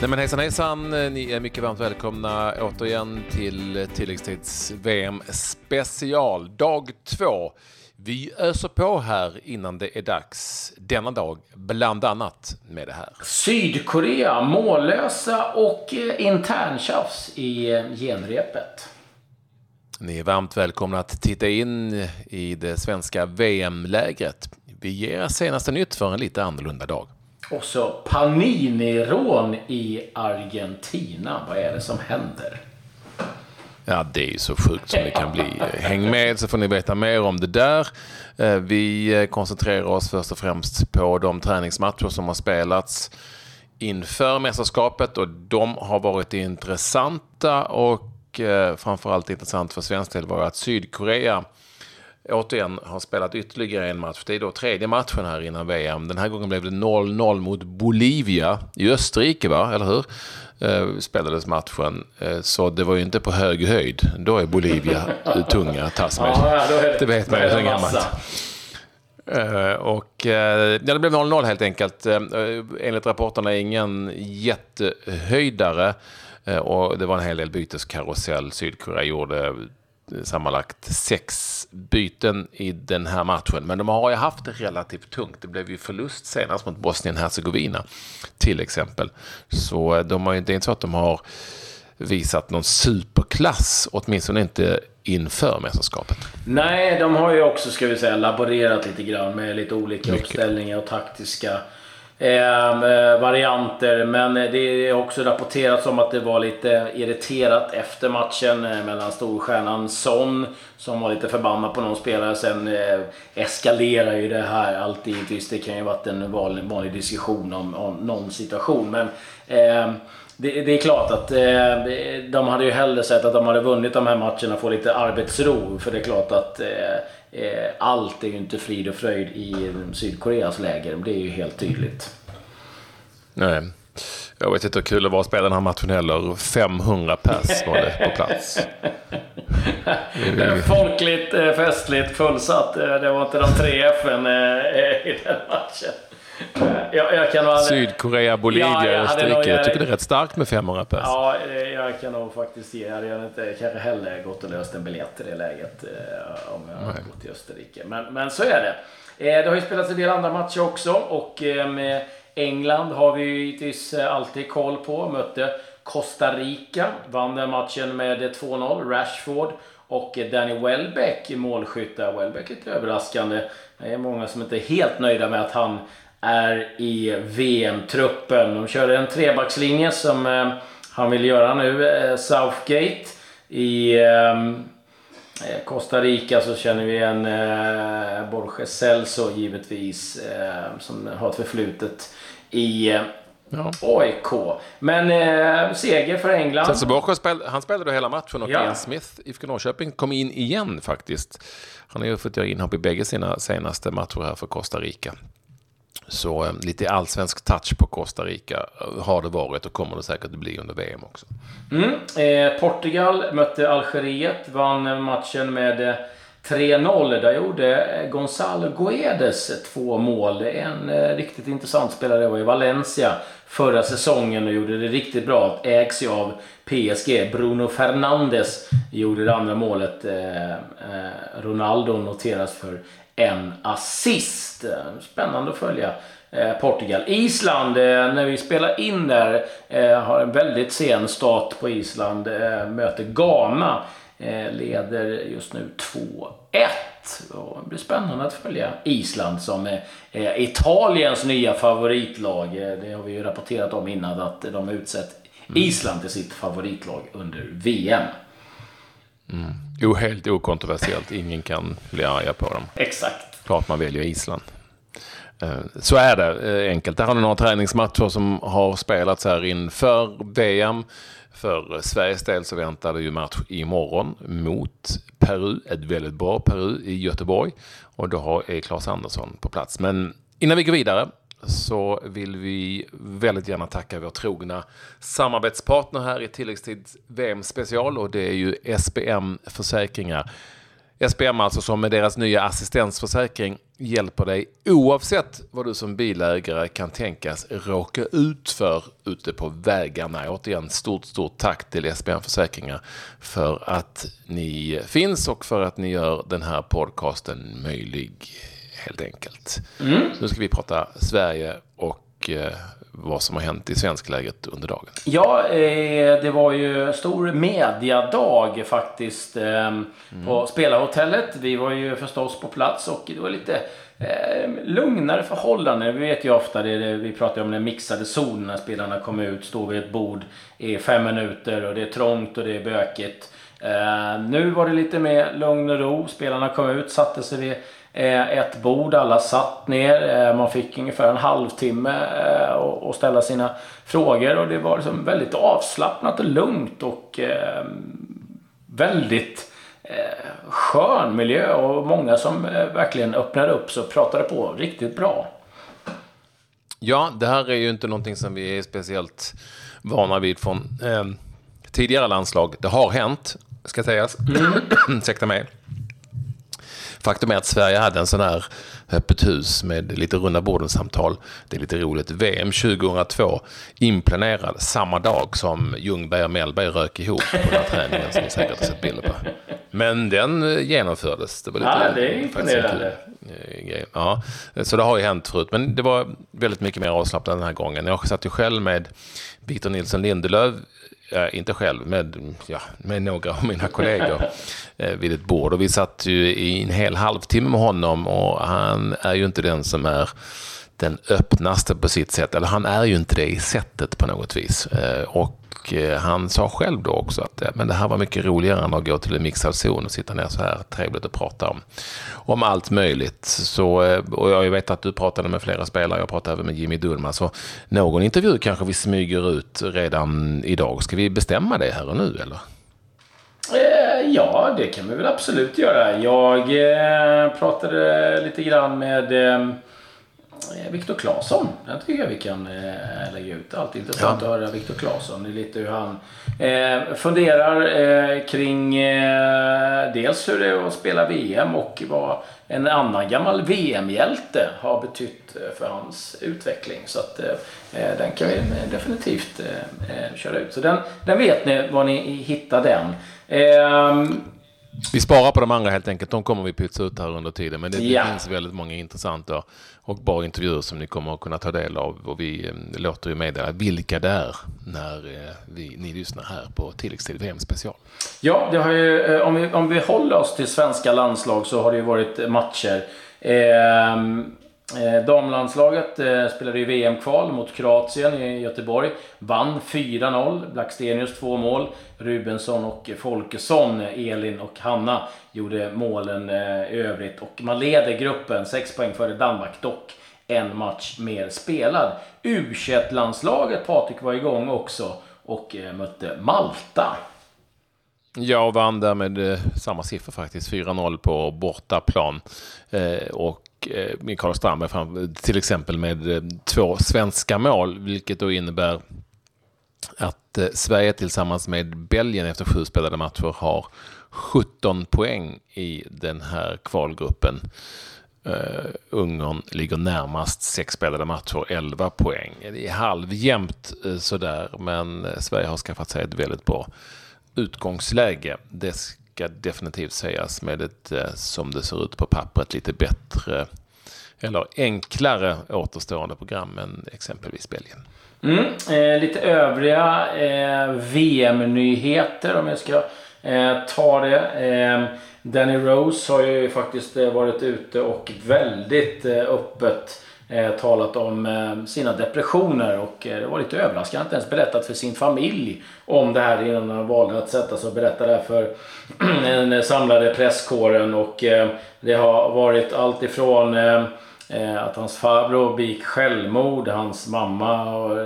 Nej men hejsan hejsan, ni är mycket varmt välkomna återigen till tilläggstids VM special, dag två. Vi öser på här innan det är dags denna dag, bland annat med det här. Sydkorea mållösa och eh, interntjafs i eh, genrepet. Ni är varmt välkomna att titta in i det svenska VM-lägret. Vi ger er senaste nytt för en lite annorlunda dag. Och så Panini-rån i Argentina. Vad är det som händer? Ja, det är ju så sjukt som det kan bli. Häng med så får ni veta mer om det där. Eh, vi eh, koncentrerar oss först och främst på de träningsmatcher som har spelats inför mästerskapet och de har varit intressanta och eh, framförallt intressant för svensk del var att Sydkorea återigen har spelat ytterligare en match. Det är då tredje matchen här innan VM. Den här gången blev det 0-0 mot Bolivia i Österrike, va? eller hur? Eh, spelades matchen. Eh, så det var ju inte på hög höjd. Då är Bolivia tunga att tas med. Ja, det, det vet man ju det gammalt. Eh, Och eh, ja, det blev 0-0 helt enkelt. Eh, Enligt rapporterna ingen jättehöjdare. Eh, Och det var en hel del byteskarusell. Sydkorea gjorde sammanlagt sex byten i den här matchen. Men de har ju haft det relativt tungt. Det blev ju förlust senast mot Bosnien-Hercegovina till exempel. Så eh, de har det är inte så att de har visat någon superklass, åtminstone inte inför mästerskapet. Nej, de har ju också, ska vi säga, laborerat lite grann med lite olika Mycket. uppställningar och taktiska Ehm, eh, varianter. Men det är också rapporterats om att det var lite irriterat efter matchen eh, mellan storstjärnan Son som var lite förbannad på någon spelare. Sen eh, eskalerar ju det här alltid. Visst, det kan ju varit en vanlig, vanlig diskussion om, om någon situation. Men eh, det, det är klart att eh, de hade ju hellre sett att de hade vunnit de här matcherna och få lite arbetsro. För det är klart att eh, eh, allt är ju inte frid och fröjd i Sydkoreas läger. Det är ju helt tydligt. Nej. Jag vet inte hur kul det var att spela den här matchen heller. 500 pers var det på plats. Eh, Folkligt, eh, festligt, fullsatt. Eh, Det var inte de tre FN i den matchen. Eh, Jag, jag kan Sydkorea, Bolivia, Ja, jag Österrike. nog- Jag tycker det är rätt starkt med 500 pers. Ja, jag kan nog faktiskt ge. Jag hade inte kanske heller gått och löst en biljett i det läget eh, om jag hade gått till Österrike. Men, men så är det. Eh, Det har ju spelats en del andra matcher också och England har vi ju givetvis alltid koll på. Mötte Costa Rica, vann den matchen med eh, 2-0. Rashford och Danny Welbeck i målskyttar. Welbeck lite överraskande. Det är många som inte är helt nöjda med att han är i VM-truppen. De körde en trebackslinje som eh, han vill göra nu, eh, Southgate. I ehm, eh, Costa Rica så känner vi en eh, Borge Celso givetvis, eh, som har ett förflutet i eh, Ja. AIK. Men eh, seger för England. Celso Borges spel, han spelade då hela matchen och Ja. Ian Smith, IFK Norrköping, kom in igen faktiskt. Han har ju fått göra inhopp i bägge sina senaste matcher här för Costa Rica. Så eh, lite allsvensk touch på Costa Rica eh, har det varit och kommer det säkert att bli under VM också. Mm. Eh, Portugal mötte Algeriet, vann matchen med eh, 3-0. Där gjorde Gonzalo Guedes två mål. En eh, riktigt intressant spelare. Var i Valencia förra säsongen och gjorde det riktigt bra. Ägs ju av PSG. Bruno Fernandes gjorde det andra målet. Eh, eh, Ronaldo noteras för en assist. Spännande att följa eh, Portugal. Island, eh, när vi spelar in där, eh, har en väldigt sen start på Island. Möter Ghana. Leder just nu 2-1. Och Det blir spännande att följa Island som är Italiens nya favoritlag. Det har vi ju rapporterat om innan att de har utsett Island till sitt favoritlag under VM. Jo, helt okontroversiellt. Ingen kan bli arga på dem. Exakt. Klart man väljer Island. Eh, Så är det eh, enkelt. Där har ni några träningsmatcher som har spelats här inför VM. För Sveriges del så väntar det ju match imorgon mot Peru. Ett väldigt bra Peru i Göteborg. Och då har- är Claes Andersson på plats. Men innan vi går vidare så vill vi väldigt gärna tacka vår trogna samarbetspartner här i tilläggstid VM special och det är ju SBM Försäkringar. SBM alltså som med deras nya assistensförsäkring hjälper dig oavsett vad du som bilägare kan tänkas råka ut för ute på vägarna. Återigen, stort, stort tack till SBM Försäkringar för att ni finns och för att ni gör den här podcasten möjlig, helt enkelt. Mm. Nu ska vi prata Sverige och eh, vad som har hänt i svenskläget under dagen. Ja, eh, det var ju stor mediadag faktiskt eh, mm. på spelarhotellet. Vi var ju förstås på plats och det var lite eh, lugnare förhållanden. Vi vet ju ofta, det, det vi pratar om den mixade zonen när spelarna kommer ut, står vid ett bord i fem minuter och det är trångt och det är bökigt. Eh, nu var det lite mer lugn och ro. Spelarna kom ut, satte sig vid ett bord, alla satt ner. Eh, man fick ungefär en halvtimme att eh, ställa sina frågor och det var liksom väldigt avslappnat och lugnt och väldigt skön miljö och många som verkligen öppnade upp sig och pratade på riktigt bra. Ja, det här är ju inte någonting som vi är speciellt vana vid från eh, tidigare landslag. Det har hänt, ska sägas. Mm. Ursäkta mig. Faktum är att Sverige hade en sån här öppet hus med lite runda borden-samtal. Det är lite roligt. VM 2002 inplanerad samma dag som Ljungberg och Mellberg rök ihop på den här träningen som ni säkert har sett bilder på. Men den eh, genomfördes. Det var lite, ja, det är imponerande. Eh, ja, så det har ju hänt förut. Men det var väldigt mycket mer avslappnat den här gången. Jag satt ju själv med Victor Nilsson Lindelöf eh, inte själv, med, ja, med några av mina kollegor eh, vid ett bord. Och vi satt ju i en hel halvtimme med honom och han är ju inte den som är den öppnaste på sitt sätt. Eller han är ju inte det i sättet på något vis. Eh, och eh, han sa själv då också att men det här var mycket roligare än att gå till en mixad zon och sitta ner så här trevligt och prata om, om allt möjligt. Så, eh, och jag vet att du pratade med flera spelare, jag pratade även med Jimmy Dullman. Så någon intervju kanske vi smyger ut redan idag. Ska vi bestämma det här och nu eller? Ja, det kan vi väl absolut göra. Jag pratade lite grann med Viktor Claesson. Den tycker jag vi kan eh, lägga ut. Alltid intressant ja. att höra Viktor Claesson. Lite hur han eh, funderar eh, kring eh, dels hur det är att spela VM och vad en annan gammal VM-hjälte har betytt eh, för hans utveckling. Så att den kan vi definitivt köra ut. Så den, den vet ni var ni hittar den. Vi sparar på de andra helt enkelt. De kommer vi pytsa ut här under tiden. Men det, ja. det finns väldigt många intressanta och bra intervjuer som ni kommer att kunna ta del av. Och vi eh, låter ju meddela vilka det är när eh, vi, ni lyssnar här på tilläggstid VM special. Ja, det har ju, eh, om, vi, om vi håller oss till svenska landslag så har det ju varit matcher. Eh, Eh, damlandslaget eh, spelade ju VM-kval mot Kroatien i Göteborg. Vann 4-0. Blackstenius två mål. Rubensson och Folkesson, Elin och Hanna gjorde målen eh, i övrigt. Och man leder gruppen, 6 poäng före Danmark dock. En match mer spelad. U21-landslaget, Patrik, var igång också och eh, mötte Malta. Ja, och vann där med eh, samma siffra faktiskt. 4-0 på bortaplan. Eh, och eh, Mikael Strandberg fram, till exempel med eh, två svenska mål, vilket då innebär att eh, Sverige tillsammans med Belgien efter sju spelade matcher har 17 poäng i den här kvalgruppen. Uh, Ungern ligger närmast sex spelade matcher, 11 poäng. Det är halvjämnt uh, sådär, men eh, Sverige har skaffat sig ett väldigt bra utgångsläge. Det ska definitivt sägas med ett, eh, som det ser ut på pappret, lite bättre eller enklare återstående program än exempelvis Belgien. Mm, eh, lite övriga eh, VM-nyheter om jag ska eh, ta det. Eh, Danny Rose har ju faktiskt eh, varit ute och väldigt eh, öppet eh, talat om eh, sina depressioner och eh, det var lite överraskande. Han inte ens berättat för sin familj om det här innan han valde att sätta sig och berätta det här för den eh, samlade presskåren och eh, det har varit allt ifrån eh, eh att hans farbror begick självmord, hans mamma och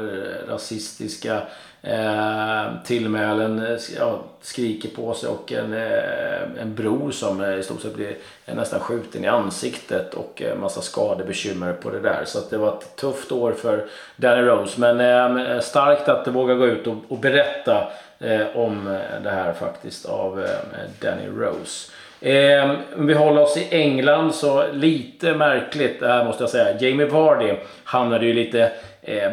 rasistiska Eh, tillmälen eh, ja, skriker på sig och en, eh, en bror som eh, i stort sett blir eh, nästan skjuten i ansiktet och eh, massa skadebekymmer på det där. Så det var ett tufft år för Danny Rose. Men eh, eh starkt att våga gå ut och, och berätta eh, om det här faktiskt av Danny Rose. Eh, om vi håller oss i England så lite märkligt det här måste jag säga. Jamie Vardy hamnade ju lite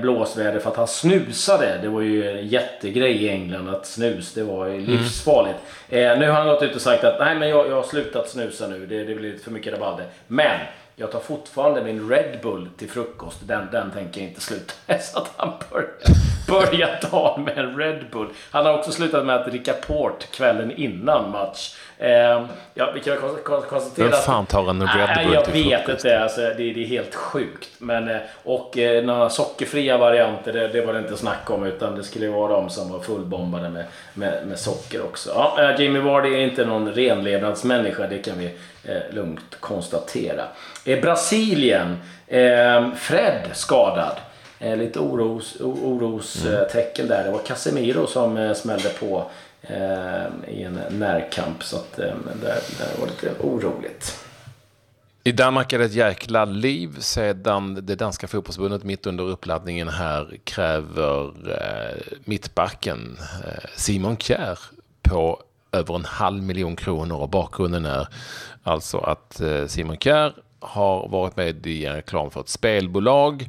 blåsväder för att han snusade. Det var ju en jättegrej i England att snus, det var ju mm. livsfarligt. Mm. Eh, nu har han gått ut och sagt att nej men jag, jag har slutat snusa nu, det, det blir för mycket rabalder. Men jag tar fortfarande min Red Bull till frukost. Den, den tänker jag inte sluta. Så att han börjar, börjar ta med en Red Bull. Han har också slutat med att dricka port kvällen innan match. Eh, ja, vi kan konstatera Vem fan tar en Red Bull Jag till vet inte. Alltså, det, det är helt sjukt. Men, eh, och eh, några sockerfria varianter, det, det var det inte snack om. Utan det skulle vara de som var fullbombade med, med, med socker också. Ja, eh, Jamie Vardy är inte någon renlevnadsmänniska. Det kan vi eh, lugnt konstatera. Eh, Brasilien. Eh, Fred skadad. Eh, lite orostecken mm. där. Det var Casemiro som eh, smällde på eh, i en närkamp. Så att, eh, där, där var det lite oroligt. I Danmark är det ett jäkla liv sedan det danska fotbollsförbundet mitt under uppladdningen här kräver eh, mittbacken eh, Simon Kjær på över en halv miljon kronor och bakgrunden är alltså att eh, Simon Kjær har varit med i en reklam för ett spelbolag eh,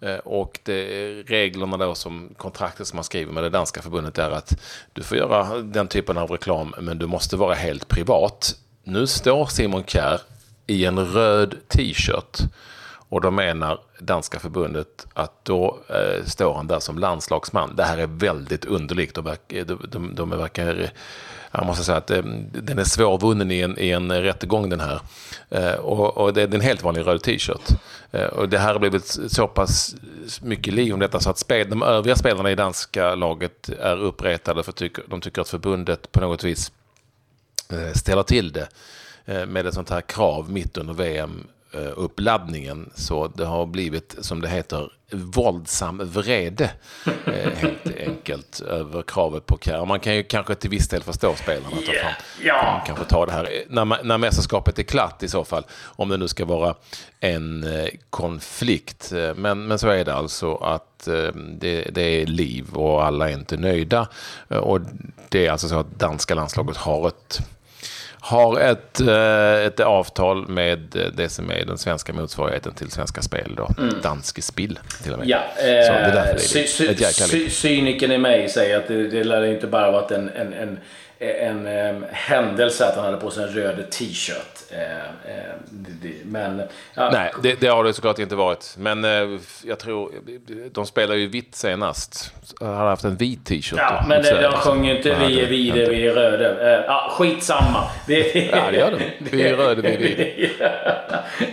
Eh, och det, reglerna då som kontraktet som man skriver med det danska förbundet är att du får göra den typen av reklam men du måste vara helt privat. Nu står Simon Kjär i en röd t-shirt och då menar danska förbundet att då eh, står han där som landslagsman. Det här är väldigt underligt. De, verkar, de, de, de verkar jag måste säga att eh, den är svårvunnen i en, i en rättegång den här. Eh, och, och, det är en helt vanlig röd t-shirt. Eh, och det här har blivit så pass mycket liv om detta så att spel, de övriga spelarna i danska laget är uppretade för tycker, de tycker att förbundet på något vis eh, ställer till det eh, med ett sånt här krav mitt under VM uppladdningen. Så det har blivit, som det heter, våldsam vrede. Eh, helt enkelt över kravet på kär. Man kan ju kanske till viss del förstå spelarna. Att yeah. ja. kanske ta det här när, när mästerskapet är klart i så fall. Om det nu ska vara en eh, konflikt. Men, men så är det alltså att det, det är liv och alla är inte nöjda. Och det är alltså så att danska landslaget har ett har ett, eh, ett avtal med eh, det som är den svenska motsvarigheten till Svenska Spel. Då. Mm. Danske Spill till och med. Ja, eh, så det är därför det är ett jäkla sy, Cynikern i mig säger att det, det lär inte bara varit en, en, en en, en händelse att han hade på sig en röd t-shirt. Eh, eh, men... Ja. Nej, det, det, har det såklart inte varit. Men eh, jag tror... De spelar ju vitt senast. Jag hade haft en vit t-shirt. Ja, men de sjöng ju inte vi är vide, vi är röda. Ja, skitsamma. Det, ja, det gör de. Vi är röda, vi är vide.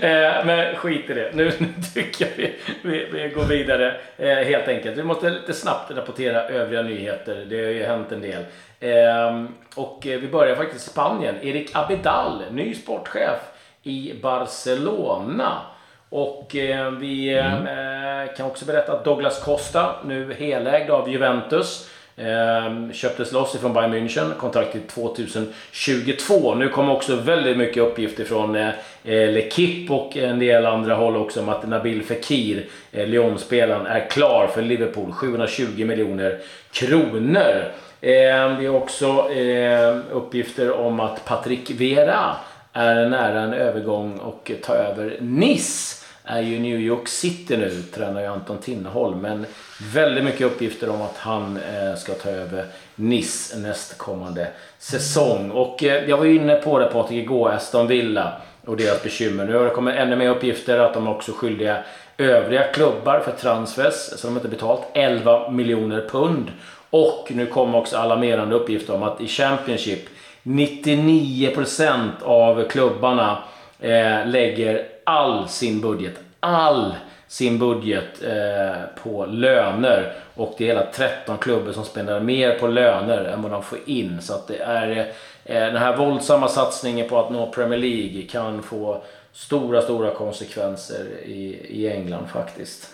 Men skit i det. Nu, nu tycker jag vi, vi, vi går vidare helt enkelt. Vi måste lite snabbt rapportera övriga nyheter. Det har ju hänt en del. Ehm, och vi börjar faktiskt i Spanien. Erik Abidal, ny sportchef i Barcelona. Och eh, vi mm. eh, kan också berätta att Douglas Costa, nu helägd av Juventus, eh, köptes loss ifrån Bayern München, kontrakt till 2022. Nu kommer också väldigt mycket uppgifter från eh, eh, L'Equipe och en del andra håll också om att Nabil Fekir, eh, Lyon-spelaren, är klar för Liverpool. 720 miljoner kronor. Eh, har också eh, uppgifter om att Patrick Vera är nära en övergång och ta över Nice. Är ju New York City nu, tränar ju Anton Tinnerholm. Men väldigt mycket uppgifter om att han eh, ska ta över Nice nästkommande säsong. Och eh, jag var ju inne på det Patrik igår, Aston Villa och deras bekymmer. Nu har det kommit ännu mer uppgifter att de också skyldiga övriga klubbar för transfers, så de har inte betalt 11 miljoner pund. Och nu kommer också alarmerande uppgifter om att i Championship 99% av klubbarna eh, lägger all sin budget, all sin budget eh, på löner. Och det är hela 13 klubbar som spenderar mer på löner än vad de får in. Så att det är eh, den här våldsamma satsningen på att nå Premier League kan få stora, stora konsekvenser i, i England faktiskt.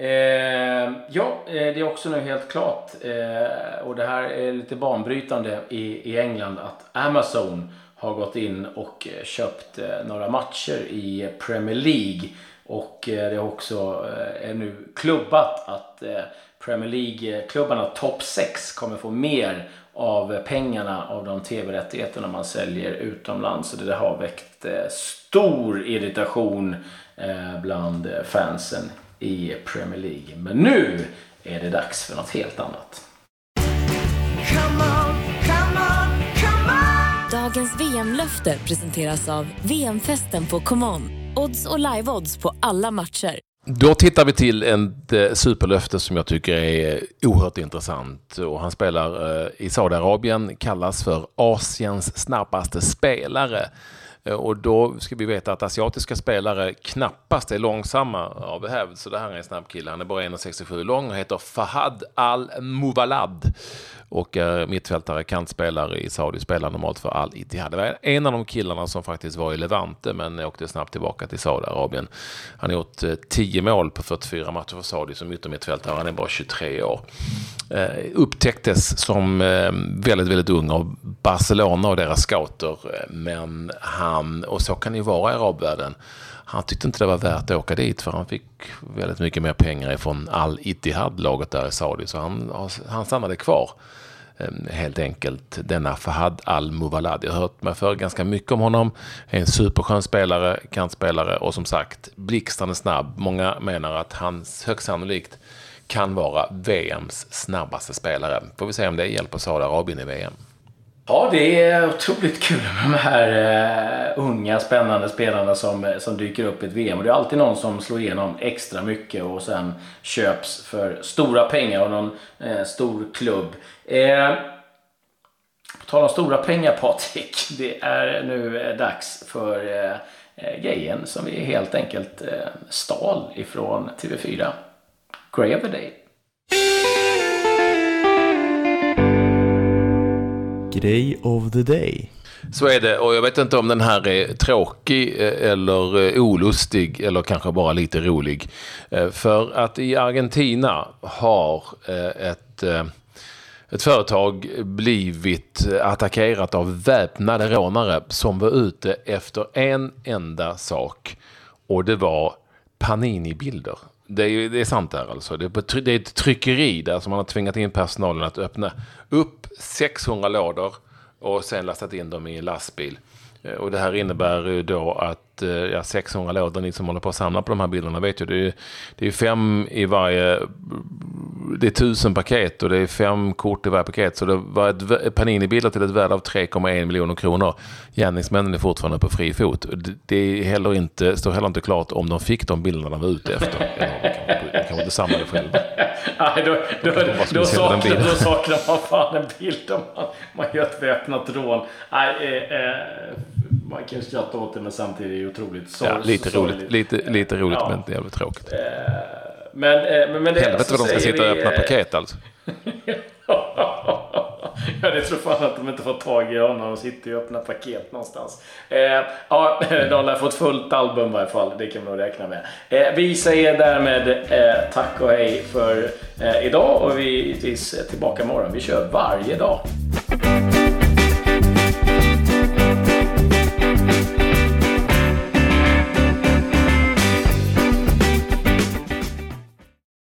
Eh, ja, eh, det är också nu helt klart eh, och det här är lite banbrytande i, i England att Amazon har gått in och eh, köpt eh, några matcher i Premier League och eh, det är också eh, är nu klubbat att Premier League-klubbarna topp 6 kommer få mer av pengarna av de tv-rättigheterna man säljer utomlands. Så det har väckt eh, stor irritation eh, bland fansen i Premier League. Men nu är det dags för något helt annat. Dagens VM-löfte presenteras av VM-festen på ComeOn. Odds och live-odds på alla matcher. Då tittar vi till ett eh, superlöfte som jag tycker är oerhört intressant. Och han spelar eh, i Saudiarabien, kallas för Asiens snabbaste spelare. Eh, och då ska vi veta att asiatiska spelare knappast är långsamma av hävd. Så det här är en snabb kille. Han är bara 1,67 lång och heter Fahad Al-Muvalad och är mittfältare, kantspelare i Saudi, spelar normalt för Al Ittihad. Det var en av de killarna som faktiskt var i Levante men åkte snabbt tillbaka till Saudiarabien. Han har gjort eh, 10 mål på 44 matcher för Saudi som yttermittfältare. Han är bara 23 år. Eh, upptäcktes som väldigt, väldigt ung av Barcelona och deras scouter. Men han, och så kan det ju vara i arabvärlden, han tyckte inte det var värt att åka dit för han fick väldigt mycket mer pengar ifrån Al Ittihad, laget där i Saudi. Så han, han stannade kvar Ehm, helt enkelt denna Fahad Al-Muwalad. Jag har hört mig för ganska mycket om honom. En superskön spelare, kantspelare och som sagt blixtrande snabb. Många menar att han högst sannolikt kan vara VMs snabbaste spelare. Får vi se om det hjälper Saudiarabien i VM. Ja, det är otroligt kul med de här uh, unga spännande spelarna som, eh, som dyker upp i ett VM. Och det är alltid någon som slår igenom extra mycket och sen köps för stora pengar av någon uh, stor klubb. Uh, på tal om stora pengar Patrik, det är nu dags för uh, grejen som vi helt enkelt stal ifrån TV4. Grey Day. Grej of the day. Så är det och jag vet inte om den här är tråkig eh, eller eh, olustig eller kanske bara lite rolig. Eh, för att i Argentina har ett, ett företag blivit attackerat av väpnade rånare som var ute efter en enda sak. Och det var Panini-bilder. Det är, det är sant där alltså. Det är, det är ett tryckeri där som man har tvingat in personalen att öppna upp 600 lådor och sen lastat in dem i en lastbil. Eh, och det här innebär ju då att eh, ja, 600 lådor, ni som håller på att samla på de här bilderna vet ju, det är, det är fem i varje, det är tusen paket och det är fem kort i varje paket. Så det var ett Panini-bilder till ett värde av 3,1 miljoner kronor. Gärningsmännen är fortfarande på fri fot. Det är heller inte, står heller inte klart om de fick de bilderna de var ute efter. Eller de kanske inte samlade själva. Nej, då, då, då, då, saknar, då saknar man fan en bild om man, man gör ett väpnat rån. Nej, eh, eh, man kan skratta åt det men samtidigt är det otroligt sorgligt. Ja, lite roligt, lite, lite roligt ja. men jävligt tråkigt. Eh, men, eh, men, men det Helvete vad de ska sitta och öppna paket alltså. Ja, det tror fan att de inte får tag i honom. De sitter ju och öppnar paket någonstans. Eh, ja, de har fått fullt album i varje fall. Det kan man nog räkna med. Eh, vi säger därmed eh, tack och hej för eh, idag och vi är tillbaka imorgon. Vi kör varje dag.